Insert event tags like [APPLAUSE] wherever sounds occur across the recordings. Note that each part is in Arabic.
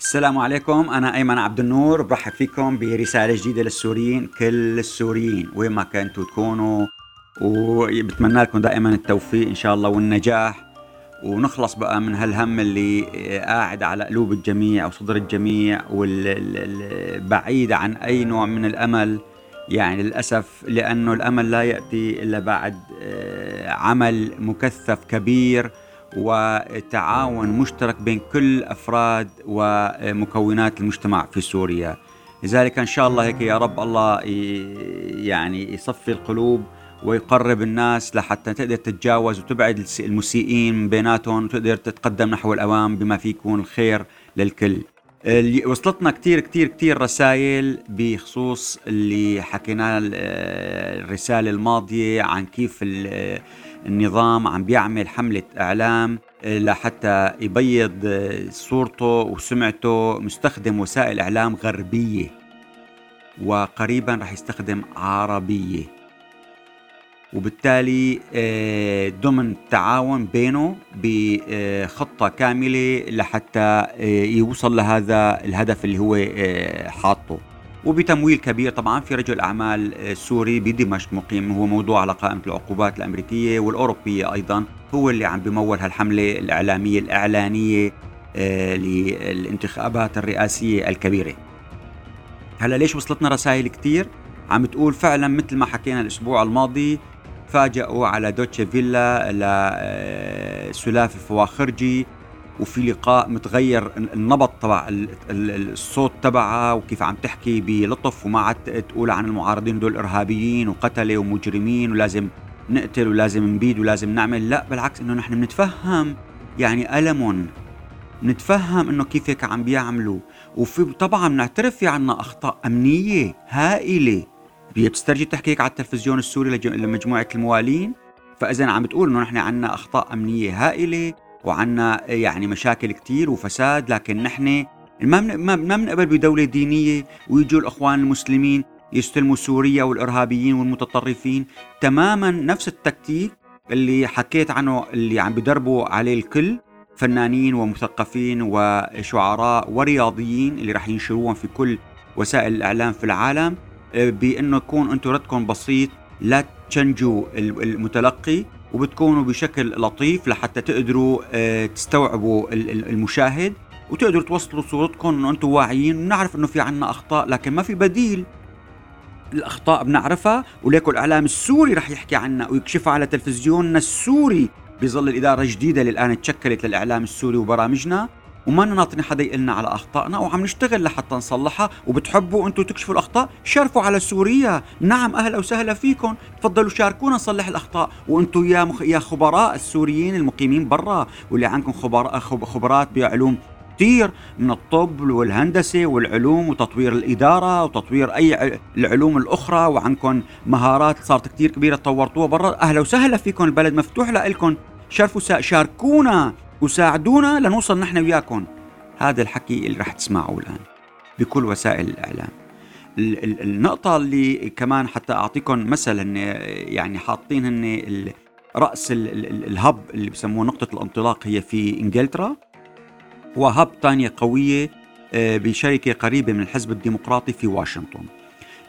السلام عليكم. أنا أيمن عبد النور برحب فيكم برسالة جديدة للسوريين كل السوريين وين ما كنتوا تكونوا. وبتمنى لكم دائما التوفيق إن شاء الله والنجاح. ونخلص بقى من هالهم اللي قاعد على قلوب الجميع وصدر الجميع والبعيد عن أي نوع من الأمل. يعني للأسف لأنه الأمل لا يأتي إلا بعد آه، عمل مكثف كبير. وتعاون مشترك بين كل أفراد ومكونات المجتمع في سوريا. لذلك إن شاء الله هيك يا رب الله يعني يصفي القلوب ويقرب الناس لحتى تقدر تتجاوز وتبعد المسيئين بيناتهم وتقدر تتقدم نحو الامام بما فيه يكون الخير للكل. وصلتنا كتير كتير كتير رسائل بخصوص اللي حكيناه الرسالة الماضية عن كيف النظام عم بيعمل حملة إعلام آه، لحتى يبيض آه، صورته وسمعته مستخدم وسائل إعلام غربية. وقريبا رح يستخدم عربية. وبالتالي آه، ضمن تعاون بينه بخطة كاملة لحتى يوصل لهذا الهدف اللي هو حاطه. وبتمويل كبير طبعا في رجل أعمال آه، سوري بدمشق مقيم هو موضوع على قائمه العقوبات الأمريكية والأوروبية أيضا هو اللي عم بمول هالحملة الإعلامية الإعلانية آه، للانتخابات الرئاسية الكبيرة. هلا ليش وصلتنا رسائل كثير؟ عم تقول فعلا مثل ما حكينا الأسبوع الماضي فاجأوا على دوتشي فيلا لسلاف آه، الفواخرجي وفي لقاء متغير النبض تبع الصوت تبعها وكيف عم تحكي بلطف وما عاد تقول عن المعارضين دول إرهابيين وقتلة ومجرمين ولازم نقتل ولازم نبيد ولازم نعمل. لا بالعكس إنه نحن بنتفهم يعني ألم نتفهم إنه كيف هيك عم بيعملوا. وفي طبعا بنعترف في عنا أخطاء أمنية هائلة. بتسترجي تحكي هيك على التلفزيون السوري لمجموعة الموالين. فإذا عم بتقول إنه نحن عنا أخطاء أمنية هائلة. وعنا يعني مشاكل كتير وفساد لكن نحن ما ما بنقبل بدولة دينية ويجوا الأخوان المسلمين يستلموا سوريا والإرهابيين والمتطرفين. تماما نفس التكتيك اللي حكيت عنه اللي عم بدربوا عليه الكل فنانين ومثقفين وشعراء ورياضيين اللي راح ينشروهم في كل وسائل الإعلام في العالم بأنه يكون أنتم ردكم بسيط لا تشنجوا المتلقي. وبتكونوا بشكل لطيف لحتى تقدروا آه، تستوعبوا المشاهد وتقدروا توصلوا صورتكم إنه أنتم واعيين ونعرف إنه في عنا أخطاء لكن ما في بديل. الأخطاء بنعرفها وليكن الإعلام السوري رح يحكي عنها ويكشفها على تلفزيوننا السوري بظل الإدارة الجديده اللي الان تشكلت للإعلام السوري وبرامجنا. وما ناطرين حدا يقلنا على أخطائنا وعم نشتغل لحتى نصلحها. وبتحبوا أنتم تكشفوا الأخطاء؟ شرفوا على سوريا. نعم أهلا وسهلا فيكم. تفضلوا شاركونا نصلح الأخطاء. وأنتم يا مخ... يا خبراء السوريين المقيمين برا واللي عندكم خبراء خبرات بعلوم كثير من الطب والهندسة والعلوم وتطوير الإدارة وتطوير أي العلوم الأخرى. وعندكم مهارات صارت كثير كبيرة طورتوها برا. أهلا وسهلا فيكم البلد مفتوح لكم شرفوا شاركونا. وساعدونا لنوصل نحن وياكم. هذا الحكي اللي رح تسمعوه الآن بكل وسائل الإعلام. النقطة اللي كمان حتى أعطيكم مثل يعني حاطين هن رأس الهب اللي بسموه نقطة الانطلاق هي في إنجلترا. وهب ثانية قوية آه، بشركة قريبة من الحزب الديمقراطي في واشنطن.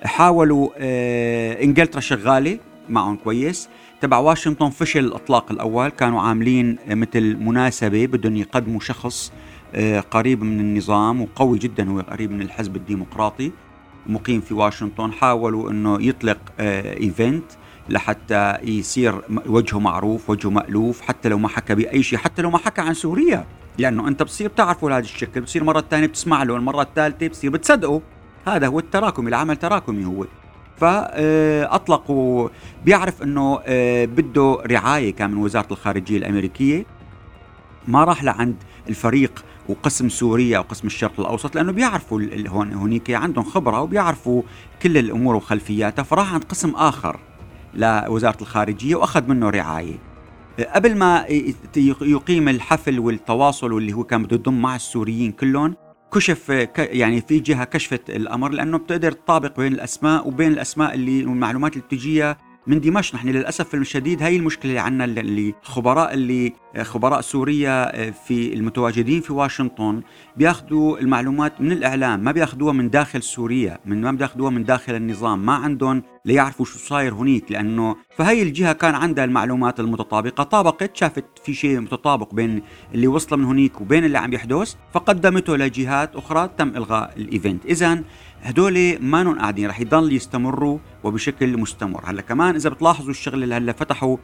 حاولوا آه، إنجلترا شغالة معهم كويس. تبع واشنطن فشل الإطلاق الأول. كانوا عاملين مثل مناسبة بدهم يقدموا شخص آه، قريب من النظام وقوي جدا هو قريب من الحزب الديمقراطي مقيم في واشنطن. حاولوا إنه يطلق إيفنت آه، لحتى يصير وجهه معروف وجهه مألوف حتى لو ما حكى بأي شيء حتى لو ما حكى عن سوريا. لأنه أنت بتصير بتعرفه لهذا الشكل بتصير مرة ثانية بتسمع له المرة الثالثة بتصير بتصدقه هذا هو التراكمي العمل تراكمي هو. فأطلقوا بيعرف إنه آه، بده رعاية كان من وزارة الخارجية الأمريكية. ما راح لعند الفريق وقسم سوريا وقسم الشرق الأوسط لأنه بيعرفوا هون هونيك عندهم خبرة وبيعرفوا كل الأمور وخلفياتها. فراح عند قسم آخر لوزارة الخارجية وأخذ منه رعاية. قبل ما يقيم الحفل والتواصل واللي هو كان بده يضم مع السوريين كلهم كشف يعني في جهة كشفت الأمر لأنه بتقدر تطابق بين الأسماء وبين الأسماء اللي والمعلومات اللي بتجيها من دمشق. نحن للأسف الشديد هي المشكلة اللي عندنا اللي الخبراء اللي خبراء سوريا آه، في المتواجدين في واشنطن بياخذوا المعلومات من الإعلام ما بياخذوها من داخل سوريا من ما بياخذوها من داخل النظام ما عندهم ليعرفوا شو صاير هنيك لأنه فهي الجهة كان عندها المعلومات المتطابقة طابقت شافت في شيء متطابق بين اللي وصل من هنيك وبين اللي عم يحدث فقدمته لجهات أخرى تم إلغاء الإيفنت. اذا هدول ما قاعدين رح يضل يستمروا وبشكل مستمر. هلأ كمان إذا بتلاحظوا الشغله اللي هلأ فتحوا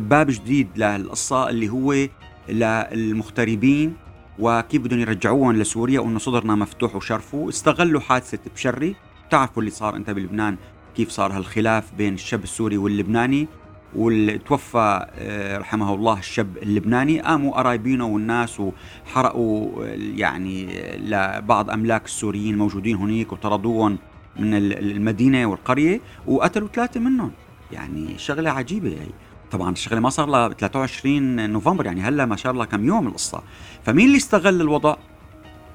باب جديد للقصة اللي هو للمغتربين وكيف بدهم يرجعوهم لسوريا وإنه صدرنا مفتوح وشرفوا استغلوا حادثة بشري. بتعرفوا اللي صار أنت بلبنان كيف صار هالخلاف بين الشاب السوري واللبناني؟ وتوفى آه، رحمه الله الشاب اللبناني. قاموا قرايبينه والناس وحرقوا يعني لبعض أملاك السوريين الموجودين هناك وطردوهم من المدينة والقرية وقتلوا ثلاثة منهم. يعني شغلة عجيبة هي. طبعا الشغله ما صار لها 23 نوفمبر يعني هلا ما شاء الله كم يوم القصة. فمين اللي استغل الوضع؟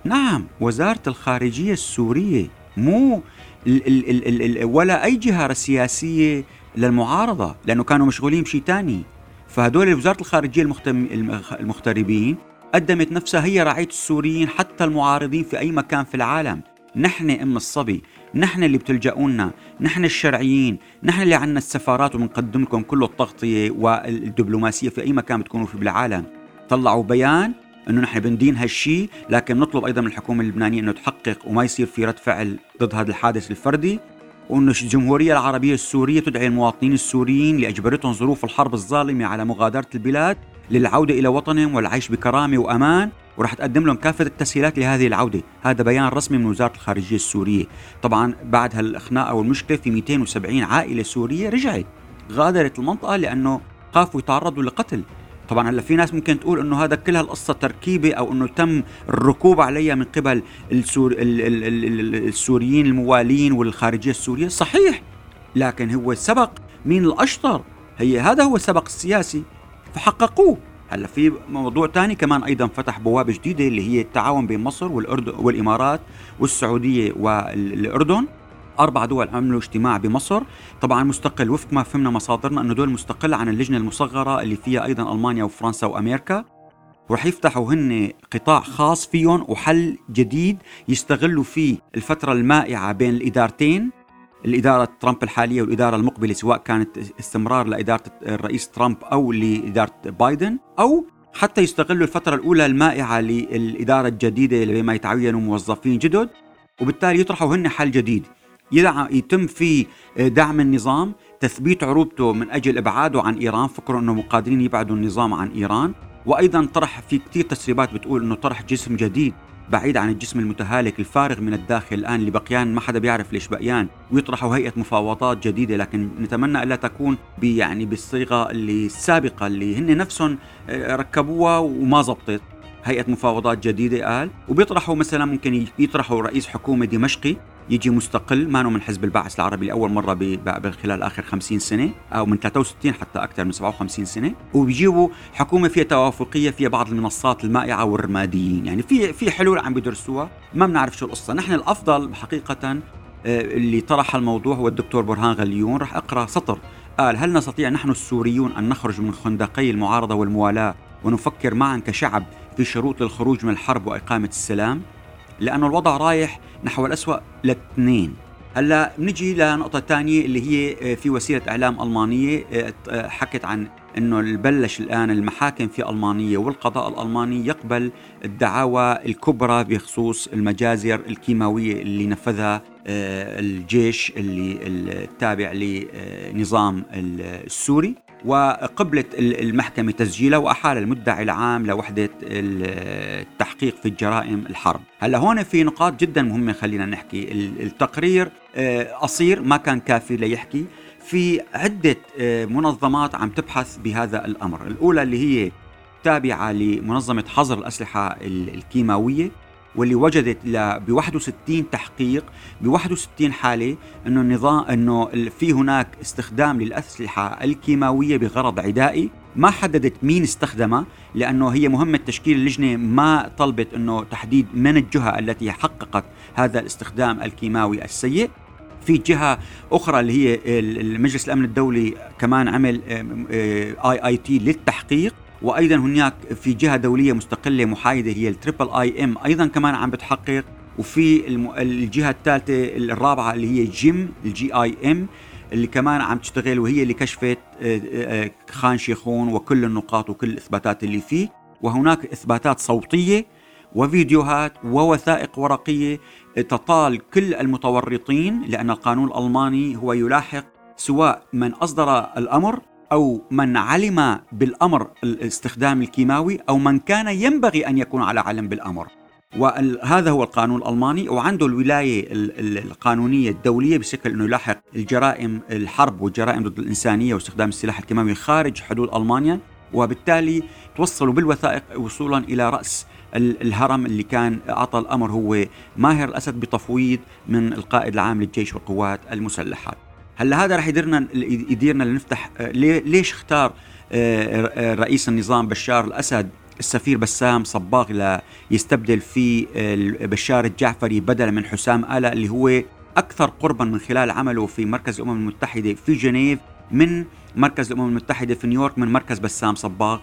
نعم وزارة الخارجية السورية مو ال ال ال ال ولا أي جهة سياسية للمعارضة لأنه كانوا مشغولين بشيء ثاني فهدول وزارة الخارجية المغتربين قدمت نفسها هي رعاية السوريين حتى المعارضين في أي مكان في العالم. نحن أم الصبي. نحن اللي بتلجؤونا نحن الشرعيين نحن اللي عنا السفارات وبنقدم لكم كل التغطية والدبلوماسية في أي مكان بتكونوا فيه بالعالم. طلعوا بيان إنه نحن بندين هالشيء لكن نطلب أيضا من الحكومة اللبنانية إنه تحقق وما يصير في رد فعل ضد هذا الحادث الفردي وإنه الجمهورية العربية السورية تدعي المواطنين السوريين لأجبرتهم ظروف الحرب الظالمة على مغادرة البلاد. للعودة إلى وطنهم والعيش بكرامة وأمان وراح تقدم لهم كافة التسهيلات لهذه العودة. هذا بيان رسمي من وزارة الخارجية السورية. طبعا بعد هالخناقة والمشكلة في 270 عائلة سورية رجعت غادرت المنطقة لأنه خافوا يتعرضوا لقتل. طبعا هلأ في ناس ممكن تقول إنه هذا كل هالقصة تركيبة أو إنه تم الركوب عليها من قبل السور السوريين الموالين والخارجية السورية. صحيح لكن هو سبق مين الأشطر. هي هذا هو السبق السياسي فحققوه. هلا في موضوع ثاني كمان أيضا فتح بوابه جديدة اللي هي التعاون بين مصر والاردن والإمارات والسعودية والأردن. أربع دول عملوا اجتماع بمصر. طبعا مستقل وفق ما فهمنا مصادرنا إنه دول مستقل عن اللجنة المصغرة اللي فيها أيضا ألمانيا وفرنسا وأمريكا. ورح يفتحوا هن قطاع خاص فيهم وحل جديد يستغلوا فيه الفترة المائعة بين الإدارتين. الإدارة ترامب الحالية والإدارة المقبلة سواء كانت استمرار لإدارة الرئيس ترامب أو لإدارة بايدن أو حتى يستغلوا الفترة الأولى المائعة للإدارة الجديدة لما يتعينوا موظفين جدد وبالتالي يطرحوا هن حل جديد. يتم فيه دعم النظام تثبيت عروبته من أجل إبعاده عن إيران فكروا أنه قادرين يبعدوا النظام عن إيران وأيضا طرح في كثير تسريبات بتقول أنه طرح جسم جديد. بعيد عن الجسم المتهالك الفارغ من الداخل الآن اللي بقيان ما حدا بيعرف ليش بقيان. ويطرحوا هيئة مفاوضات جديدة لكن نتمنى ألا تكون يعني بالصيغة اللي السابقة اللي هن نفسهم آه، ركبوها وما زبطت هيئة مفاوضات جديدة قال وبيطرحوا مثلا ممكن يطرحوا رئيس حكومة دمشقي. يجي مستقل ما من حزب البعث العربي لأول مرة خلال آخر 50 سنة أو من 63 حتى أكثر من 57 سنة. وبيجيبوا حكومة فيها توافقية فيها بعض المنصات المائعة والرماديين. يعني في في حلول عم بيدرسوها ما بنعرف شو القصة. نحن الأفضل حقيقة آه، اللي طرح الموضوع هو الدكتور برهان غليون راح أقرأ سطر. قال هل نستطيع نحن السوريون أن نخرج من خندقي المعارضة والموالاة ونفكر معا كشعب في شروط للخروج من الحرب وإقامة السلام؟ لأنه الوضع رايح نحو الأسوأ لاثنين. هلأ بنجي لنقطة ثانية اللي هي آه، في وسيلة إعلام ألمانية آه، آه، حكت عن إنه بلش الآن المحاكم في ألمانية والقضاء الألماني يقبل الدعاوى الكبرى بخصوص المجازر الكيماوية اللي نفذها الجيش اللي التابع لنظام السوري. وقبلت المحكمة تسجيله وأحال المدعي العام لوحدة التحقيق في الجرائم الحرب. هلا هون في نقاط جدا مهمة خلينا نحكي. التقرير آه، قصير ما كان كافي ليحكي. في عدة آه، منظمات عم تبحث بهذا الأمر. الأولى اللي هي تابعة لمنظمة حظر الأسلحة الكيماوية. واللي وجدت ب 61 تحقيق ب 61 حاله انه النظام انه في هناك استخدام للاسلحه الكيماويه بغرض عدائي ما حددت مين استخدمها لأنه هي مهمه تشكيل اللجنه ما طلبت انه تحديد من الجهه التي حققت هذا الاستخدام الكيماوي السيء في جهه أخرى اللي هي المجلس الامن الدولي كمان عمل اي اي تي للتحقيق وأيضا هناك في جهة دولية مستقلة محايدة هي ال triple I M أيضا كمان عم بتحقق. وفي الجهة الثالثة الرابعة اللي هي JIM ال J I M اللي كمان عم تشتغل وهي اللي كشفت آه، آه، خان شيخون وكل النقاط وكل الاثباتات اللي فيه. وهناك إثباتات صوتية وفيديوهات ووثائق ورقية تطال كل المتورطين لأن القانون الألماني هو يلاحق سواء من أصدر الأمر أو من علم بالأمر الاستخدام الكيماوي أو من كان ينبغي أن يكون على علم بالأمر. وهذا هو القانون الألماني وعنده الولاية القانونية الدولية بشكل إنه يلاحق الجرائم الحرب والجرائم ضد الإنسانية واستخدام السلاح الكيماوي خارج حدود ألمانيا وبالتالي توصلوا بالوثائق وصولا إلى رأس الهرم اللي كان أعطى الأمر هو ماهر الأسد بتفويض من القائد العام للجيش والقوات المسلحة. هلا هذا رح يديرنا يديرنا لنفتح ليش اختار آه، آه، رئيس النظام بشار الأسد السفير بسام صباغ ليستبدل في بشار الجعفري بدلا من حسام آلا اللي هو أكثر قربا من خلال عمله في مركز الأمم المتحدة في جنيف من مركز الأمم المتحدة في نيويورك من مركز بسام صباغ.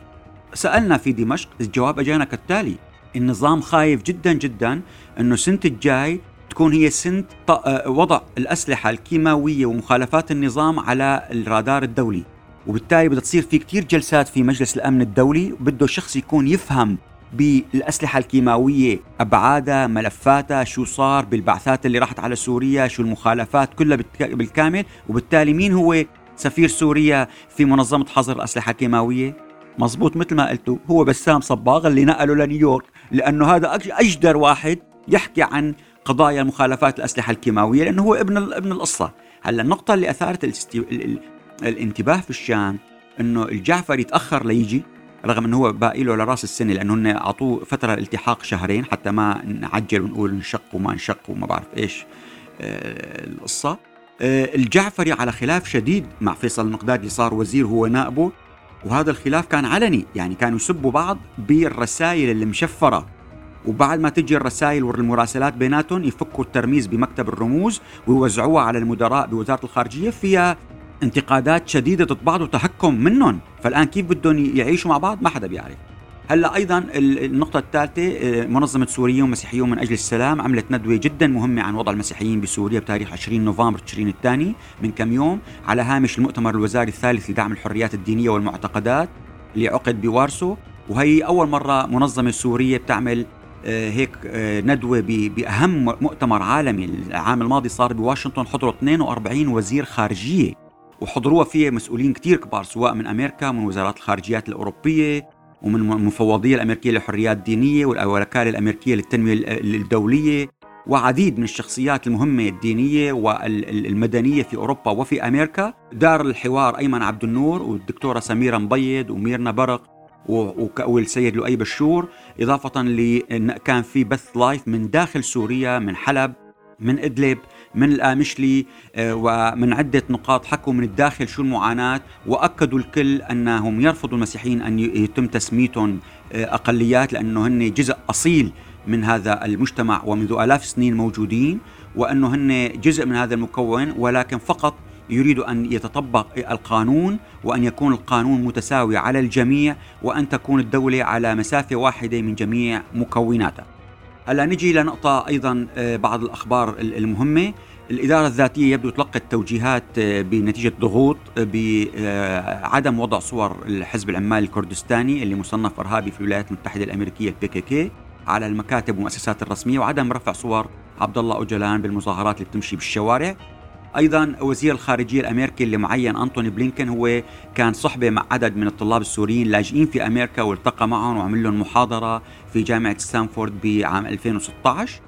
سألنا في دمشق الجواب أجانا كالتالي. النظام خايف جدا جدا أنه سنة الجاي تكون هي سنة وضع الأسلحة الكيماوية ومخالفات النظام على الرادار الدولي. وبالتالي بدها تصير في كتير جلسات في مجلس الأمن الدولي بده شخص يكون يفهم بالأسلحة الكيماوية أبعادها ملفاتها شو صار بالبعثات اللي راحت على سوريا شو المخالفات كلها بالكامل. وبالتالي مين هو سفير سوريا في منظمة حظر الأسلحة الكيماوية مزبوط مثل ما قلتوا هو بسام صباغ اللي نقله لنيويورك. لأنه هذا أجدر واحد يحكي عن قضايا مخالفات الأسلحة الكيماوية لأنه هو ابن ابن القصة. هلأ النقطة اللي أثارت الانتباه في الشام إنه الجعفري تاخر ليجي رغم إنه هو باقي له لراس السنة لأنه هن أعطوه فترة الالتحاق شهرين حتى ما نعجل ونقول انشق وما انشق وما بعرف إيش آه القصة. آه الجعفري على خلاف شديد مع فيصل المقداد اللي صار وزير هو نائبه وهذا الخلاف كان علني يعني كانوا يسبوا بعض بالرسائل المشفره وبعد ما تجي الرسائل والمراسلات بيناتهم يفكوا الترميز بمكتب الرموز ويوزعوها على المدراء بوزارة الخارجية فيها انتقادات شديدة ضد بعض وتهكم منهم. فالآن كيف بدهم يعيشوا مع بعض؟ ما حدا بيعرف. هلأ أيضا النقطة الثالثة آه، منظمة سوريون ومسيحيون من أجل السلام عملت ندوة جدا مهمة عن وضع المسيحيين بسوريا بتاريخ 20 نوفمبر تشرين الثاني من كم يوم على هامش المؤتمر الوزاري الثالث لدعم الحريات الدينية والمعتقدات اللي عقد بوارسو. وهي أول مرة منظمة سورية بتعمل هيك آه، ندوة بأهم مؤتمر عالمي. العام الماضي صار بواشنطن حضروا 42 وزير خارجية وحضروها فيها مسؤولين كتير كبار سواء من أمريكا ومن وزارات الخارجيات الأوروبية ومن المفوضية الأمريكية للحريات الدينية والوكالة الأمريكية للتنمية الدولية وعديد من الشخصيات المهمة الدينية والمدنية في أوروبا وفي أمريكا. دار الحوار أيمن عبد النور والدكتورة سميرة مبيض وميرنا برق والسيد لؤي بشور إضافة ل كان في بث لايف من داخل سوريا من حلب من إدلب من الآمشلي آه، ومن عدة نقاط حكوا من الداخل شو المعاناة وأكدوا الكل أنهم يرفضوا المسيحيين أن يتم تسميتهم آه، أقليات لأنه هن جزء أصيل من هذا المجتمع ومنذ آلاف السنين موجودين وأنه هن جزء من هذا المكون ولكن فقط يريد أن يتطبق القانون وأن يكون القانون متساوي على الجميع وأن تكون الدولة على مسافة واحدة من جميع مكوناتها. هلأ نجي لنقطة أيضا آه، بعض الأخبار المهمة. الإدارة الذاتية يبدو تلقت توجيهات آه، بنتيجة ضغوط آه، بعدم وضع صور الحزب العمالي الكردستاني اللي مصنف إرهابي في الولايات المتحدة الأمريكية البي كي كي على المكاتب والمؤسسات الرسمية وعدم رفع صور عبد الله أوجلان بالمظاهرات اللي بتمشي بالشوارع. أيضا وزير الخارجية الأمريكي اللي معين أنتوني بلينكن هو كان صحبة مع عدد من الطلاب السوريين اللاجئين في أمريكا والتقى معهم وعمل لهم محاضرة في جامعة ستانفورد بعام 2016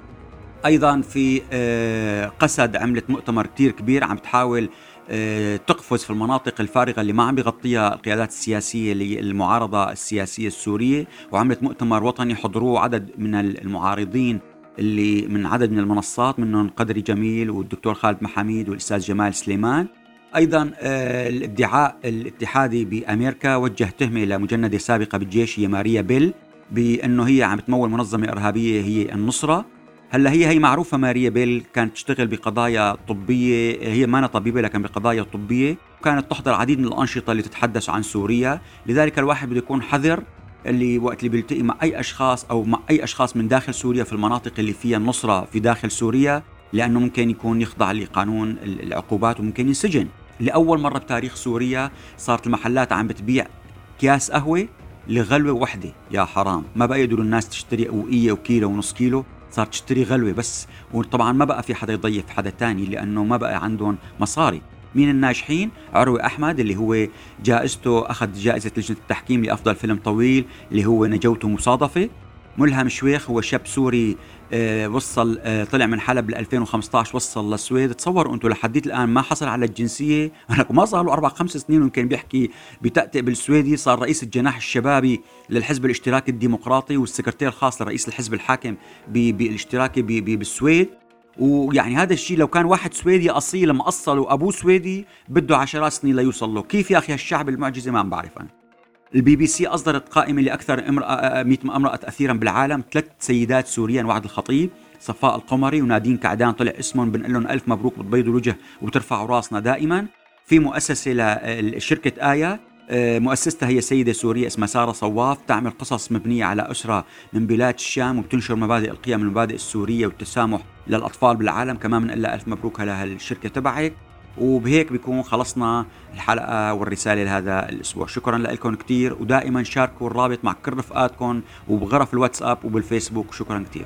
أيضا في آه، قسد عملت مؤتمر كتير كبير عم تحاول آه، تقفز في المناطق الفارغة اللي ما عم بيغطيها القيادات السياسية المعارضة السياسية السورية وعملت مؤتمر وطني حضروه عدد من المعارضين. اللي من عدد من المنصات منهم قدري جميل والدكتور خالد محاميد والأستاذ جمال سليمان. أيضا آه، الادعاء الاتحادي بامريكا وجه تهمه لمجنده سابقة بالجيش هي ماريا بيل بأنه هي عم تمول منظمة إرهابية هي النصرة. هلأ هي هي معروفة ماريا بيل كانت تشتغل بقضايا طبية هي ما طبيبة لكن بقضايا طبية. كانت تحضر العديد من الأنشطة اللي تتحدث عن سوريا. لذلك الواحد بده يكون حذر اللي وقت اللي بيلتقي مع أي أشخاص أو مع أي أشخاص من داخل سوريا في المناطق اللي فيها النصرة في داخل سوريا لأنه ممكن يكون يخضع لقانون العقوبات وممكن ينسجن. لأول مرة بتاريخ سوريا صارت المحلات عم بتبيع أكياس قهوة لغلوة وحدة. يا حرام. ما بقى يقدروا الناس تشتري أوقية وكيلو ونص كيلو صارت تشتري غلوة بس. وطبعا ما بقى في حدا يضيف حدا تاني لأنه ما بقى عندهم مصاري. مين الناجحين عروي أحمد اللي هو جائزته أخذ جائزة لجنة التحكيم لأفضل فيلم طويل اللي هو نجوته مصادفة ملهم شويخ هو شاب سوري آه، وصل آه، طلع من حلب ل 2015 وصل للسويد. تصوروا أنتم لحديت الآن ما حصل على الجنسية؟ [LAUGHS] ما صار له أربع خمس سنين ويمكن بيحكي بتأتئ بالسويدي. صار رئيس الجناح الشبابي للحزب الاشتراكي الديمقراطي والسكرتير الخاص لرئيس الحزب الحاكم بالاشتراكي بالسويد. ويعني هذا الشيء لو كان واحد سويدي أصيل مأصل وأبوه سويدي بده عشرات سنين ليوصل له. كيف يا أخي هالشعب المعجزة؟ ما عم بعرف أنا. البي بي سي أصدرت قائمة لأكثر امرأة 100 امرأة تاثيرا بالعالم. ثلاث سيدات سوريا وعد الخطيب صفاء القمري ونادين كعدان. طلع اسمهم بنقول لهم ألف مبروك بتبيضوا الوجه وبترفعوا راسنا دائما. في مؤسسة لشركه إيه مؤسستها هي سيدة سورية اسمها سارة صواف تعمل قصص مبنية على أسرة من بلاد الشام وبتنشر مبادئ القيم المبادئ السورية والتسامح للأطفال بالعالم. كمان بنقول ألف مبروك لهالشركة تبعك. وبهيك بيكون خلصنا الحلقة والرسالة لهذا الأسبوع. شكرا لكم كثير ودائما شاركوا الرابط مع كل رفقاتكم وبغرف الواتساب وبالفيسبوك. شكرا كثير